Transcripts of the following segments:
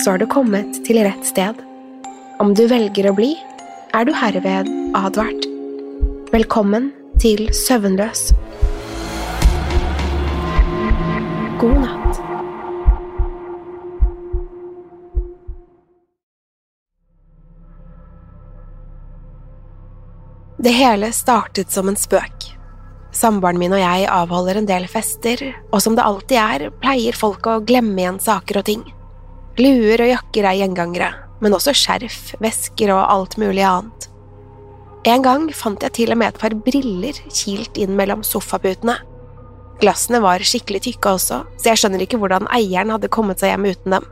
så har du kommet til rett sted. Om du velger å bli, er du herved advart. Velkommen til Søvnløs. God natt. Det hele startet som en spøk. Samboeren min og jeg avholder en del fester, og som det alltid er, pleier folk å glemme igjen saker og ting. Luer og jakker er gjengangere, men også skjerf, vesker og alt mulig annet. En gang fant jeg til og med et par briller kilt inn mellom sofaputene. Glassene var skikkelig tykke også, så jeg skjønner ikke hvordan eieren hadde kommet seg hjem uten dem.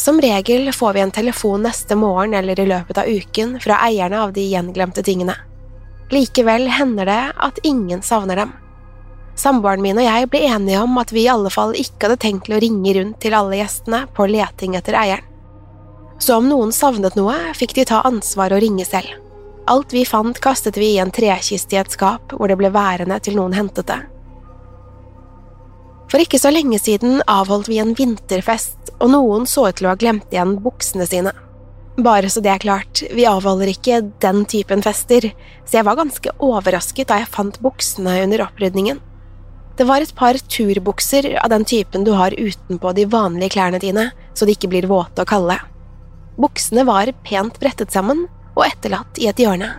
Som regel får vi en telefon neste morgen eller i løpet av uken fra eierne av de gjenglemte tingene. Likevel hender det at ingen savner dem. Samboeren min og jeg ble enige om at vi i alle fall ikke hadde tenkt til å ringe rundt til alle gjestene på leting etter eieren. Så om noen savnet noe, fikk de ta ansvar og ringe selv. Alt vi fant, kastet vi i en trekiste i et skap hvor det ble værende til noen hentet det. For ikke så lenge siden avholdt vi en vinterfest, og noen så ut til å ha glemt igjen buksene sine. Bare så det er klart, vi avholder ikke den typen fester, så jeg var ganske overrasket da jeg fant buksene under opprydningen. Det var et par turbukser av den typen du har utenpå de vanlige klærne dine, så de ikke blir våte og kalde. Buksene var pent brettet sammen og etterlatt i et hjørne.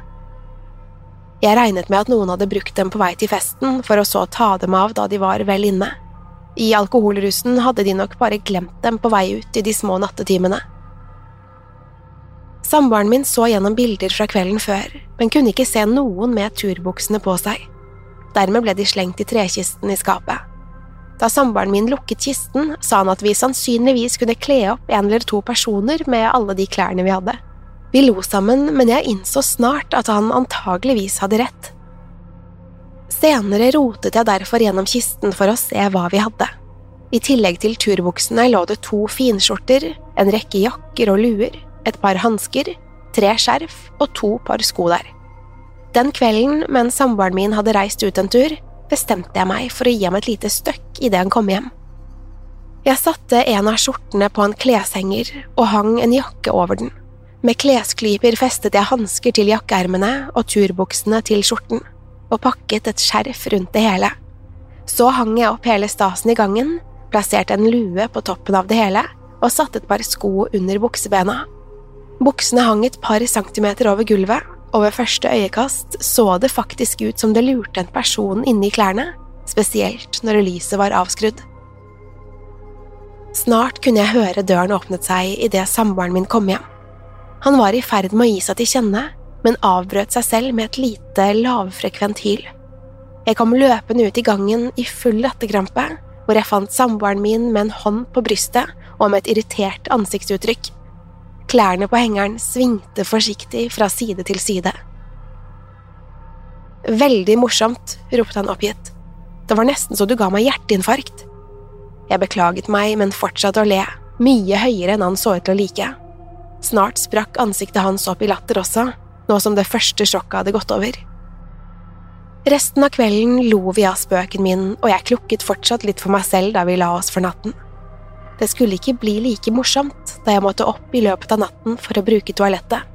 Jeg regnet med at noen hadde brukt dem på vei til festen, for å så ta dem av da de var vel inne. I alkoholrusen hadde de nok bare glemt dem på vei ut i de små nattetimene. Samboeren min så gjennom bilder fra kvelden før, men kunne ikke se noen med turbuksene på seg. Dermed ble de slengt i trekisten i skapet. Da samboeren min lukket kisten, sa han at vi sannsynligvis kunne kle opp en eller to personer med alle de klærne vi hadde. Vi lo sammen, men jeg innså snart at han antageligvis hadde rett. Senere rotet jeg derfor gjennom kisten for å se hva vi hadde. I tillegg til turbuksene lå det to finskjorter, en rekke jakker og luer, et par hansker, tre skjerf og to par sko der. Den kvelden, mens samboeren min hadde reist ut en tur, bestemte jeg meg for å gi ham et lite støkk idet han kom hjem. Jeg satte en av skjortene på en kleshenger og hang en jakke over den. Med klesklyper festet jeg hansker til jakkeermene og turbuksene til skjorten, og pakket et skjerf rundt det hele. Så hang jeg opp hele stasen i gangen, plasserte en lue på toppen av det hele og satte et par sko under buksebena. Buksene hang et par centimeter over gulvet, og ved første øyekast så det faktisk ut som det lurte en person inni klærne, spesielt når lyset var avskrudd. Snart kunne jeg høre døren åpnet seg idet samboeren min kom hjem. Han var i ferd med å gi seg til kjenne, men avbrøt seg selv med et lite, lavfrekvent hyl. Jeg kom løpende ut i gangen i full latterkrampe, hvor jeg fant samboeren min med en hånd på brystet og med et irritert ansiktsuttrykk. Klærne på hengeren svingte forsiktig fra side til side. Veldig morsomt, ropte han oppgitt. Det var nesten så du ga meg hjerteinfarkt. Jeg beklaget meg, men fortsatte å le, mye høyere enn han så ut til å like. Snart sprakk ansiktet hans opp i latter også, nå som det første sjokket hadde gått over. Resten av kvelden lo vi av spøken min, og jeg klukket fortsatt litt for meg selv da vi la oss for natten. Det skulle ikke bli like morsomt da jeg måtte opp i løpet av natten for å bruke toalettet.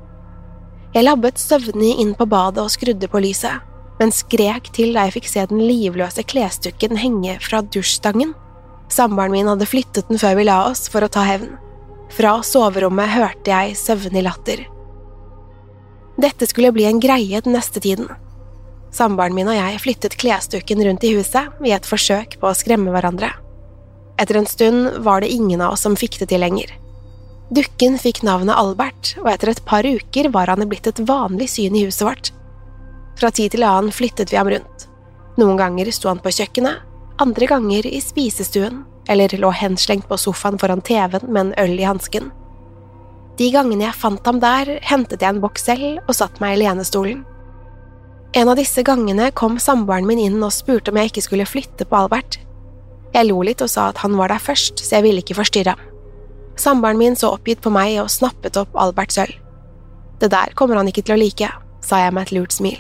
Jeg labbet søvnig inn på badet og skrudde på lyset, men skrek til da jeg fikk se den livløse klesdukken henge fra dusjstangen. Samboeren min hadde flyttet den før vi la oss for å ta hevn. Fra soverommet hørte jeg søvnig latter. Dette skulle bli en greie den neste tiden. Samboeren min og jeg flyttet klesdukken rundt i huset i et forsøk på å skremme hverandre. Etter en stund var det ingen av oss som fikk det til lenger. Dukken fikk navnet Albert, og etter et par uker var han blitt et vanlig syn i huset vårt. Fra tid til annen flyttet vi ham rundt. Noen ganger sto han på kjøkkenet, andre ganger i spisestuen eller lå henslengt på sofaen foran TV-en med en øl i hansken. De gangene jeg fant ham der, hentet jeg en boks selv og satt meg i lenestolen. En av disse gangene kom samboeren min inn og spurte om jeg ikke skulle flytte på Albert. Jeg lo litt og sa at han var der først, så jeg ville ikke forstyrre ham. Samboeren min så oppgitt på meg og snappet opp Alberts øl. Det der kommer han ikke til å like, sa jeg med et lurt smil.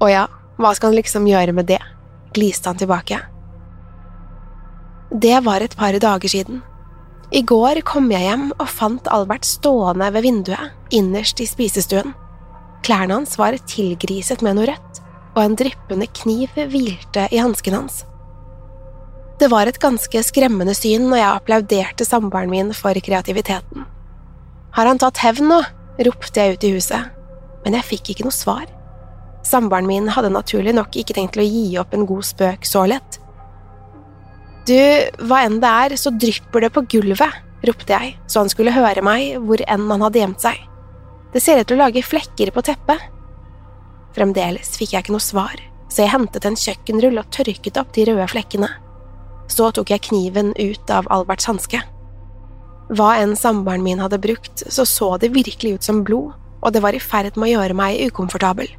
Å ja, hva skal han liksom gjøre med det? gliste han tilbake. Det var et par dager siden. I går kom jeg hjem og fant Albert stående ved vinduet, innerst i spisestuen. Klærne hans var tilgriset med noe rødt, og en dryppende kniv hvilte i hansken hans. Det var et ganske skremmende syn, når jeg applauderte samboeren min for kreativiteten. Har han tatt hevn nå? ropte jeg ut i huset, men jeg fikk ikke noe svar. Samboeren min hadde naturlig nok ikke tenkt til å gi opp en god spøk så lett. Du, hva enn det er, så drypper det på gulvet, ropte jeg, så han skulle høre meg hvor enn han hadde gjemt seg. Det ser ut til å lage flekker på teppet. Fremdeles fikk jeg ikke noe svar, så jeg hentet en kjøkkenrull og tørket opp de røde flekkene. Så tok jeg kniven ut av Alberts hanske. Hva enn samboeren min hadde brukt, så så det virkelig ut som blod, og det var i ferd med å gjøre meg ukomfortabel.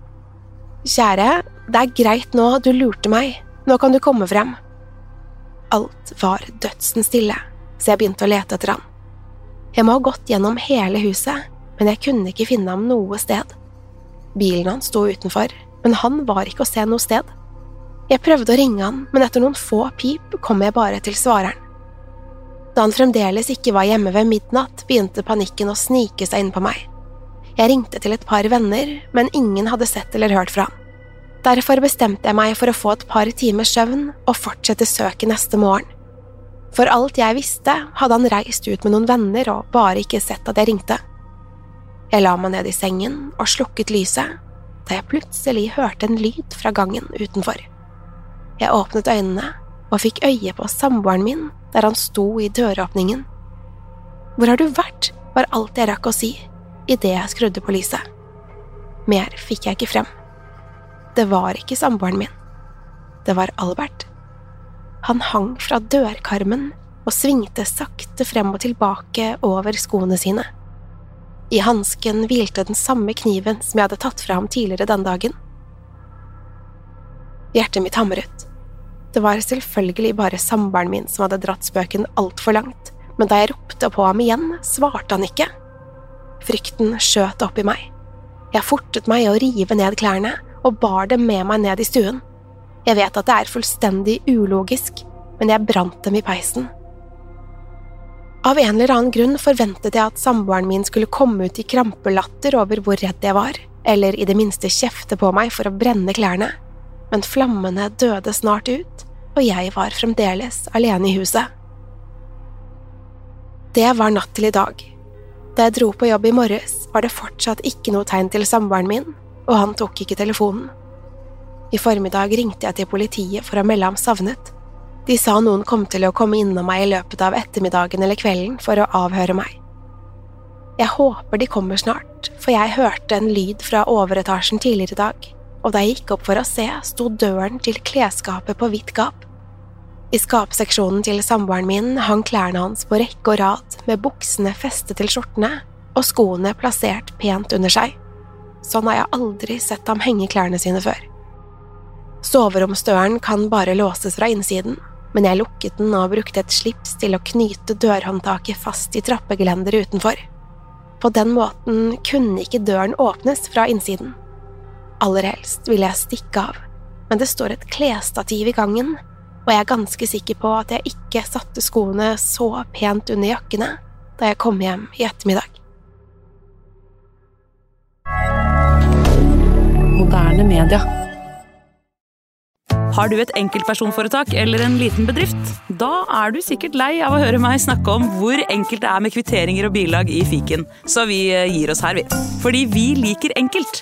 Kjære, det er greit nå, du lurte meg, nå kan du komme frem. Alt var dødsen stille, så jeg begynte å lete etter han. Jeg må ha gått gjennom hele huset, men jeg kunne ikke finne ham noe sted. Bilen hans sto utenfor, men han var ikke å se noe sted. Jeg prøvde å ringe han, men etter noen få pip kom jeg bare til svareren. Da han fremdeles ikke var hjemme ved midnatt, begynte panikken å snike seg inn på meg. Jeg ringte til et par venner, men ingen hadde sett eller hørt fra han. Derfor bestemte jeg meg for å få et par timers søvn og fortsette søket neste morgen. For alt jeg visste, hadde han reist ut med noen venner og bare ikke sett at jeg ringte. Jeg la meg ned i sengen og slukket lyset da jeg plutselig hørte en lyd fra gangen utenfor. Jeg åpnet øynene og fikk øye på samboeren min der han sto i døråpningen. Hvor har du vært? var alt jeg rakk å si idet jeg skrudde på lyset. Mer fikk jeg ikke frem. Det var ikke samboeren min. Det var Albert. Han hang fra dørkarmen og svingte sakte frem og tilbake over skoene sine. I hansken hvilte den samme kniven som jeg hadde tatt fra ham tidligere den dagen. Hjertet mitt hamret. Det var selvfølgelig bare samboeren min som hadde dratt spøken altfor langt, men da jeg ropte på ham igjen, svarte han ikke. Frykten skjøt opp i meg. Jeg fortet meg å rive ned klærne og bar dem med meg ned i stuen. Jeg vet at det er fullstendig ulogisk, men jeg brant dem i peisen. Av en eller annen grunn forventet jeg at samboeren min skulle komme ut i krampelatter over hvor redd jeg var, eller i det minste kjefte på meg for å brenne klærne, men flammene døde snart ut, og jeg var fremdeles alene i huset. Det var natt til i dag. Da jeg dro på jobb i morges, var det fortsatt ikke noe tegn til samboeren min, og han tok ikke telefonen. I formiddag ringte jeg til politiet for å melde ham savnet. De sa noen kom til å komme innom meg i løpet av ettermiddagen eller kvelden for å avhøre meg. Jeg håper de kommer snart, for jeg hørte en lyd fra overetasjen tidligere i dag, og da jeg gikk opp for å se, sto døren til klesskapet på vidt gap. I skapseksjonen til samboeren min hang klærne hans på rekke og rad med buksene festet til skjortene og skoene plassert pent under seg. Sånn har jeg aldri sett ham henge klærne sine før. Soveromsdøren kan bare låses fra innsiden, men jeg lukket den og brukte et slips til å knyte dørhåndtaket fast i trappegelenderet utenfor. På den måten kunne ikke døren åpnes fra innsiden. Aller helst ville jeg stikke av, men det står et klesstativ i gangen, og jeg er ganske sikker på at jeg ikke satte skoene så pent under jakkene da jeg kom hjem i ettermiddag. Moderne media. Har du et enkeltpersonforetak eller en liten bedrift? Da er du sikkert lei av å høre meg snakke om hvor enkelt det er med kvitteringer og bilag i fiken, så vi eh, gir oss her, vi. Fordi vi liker enkelt.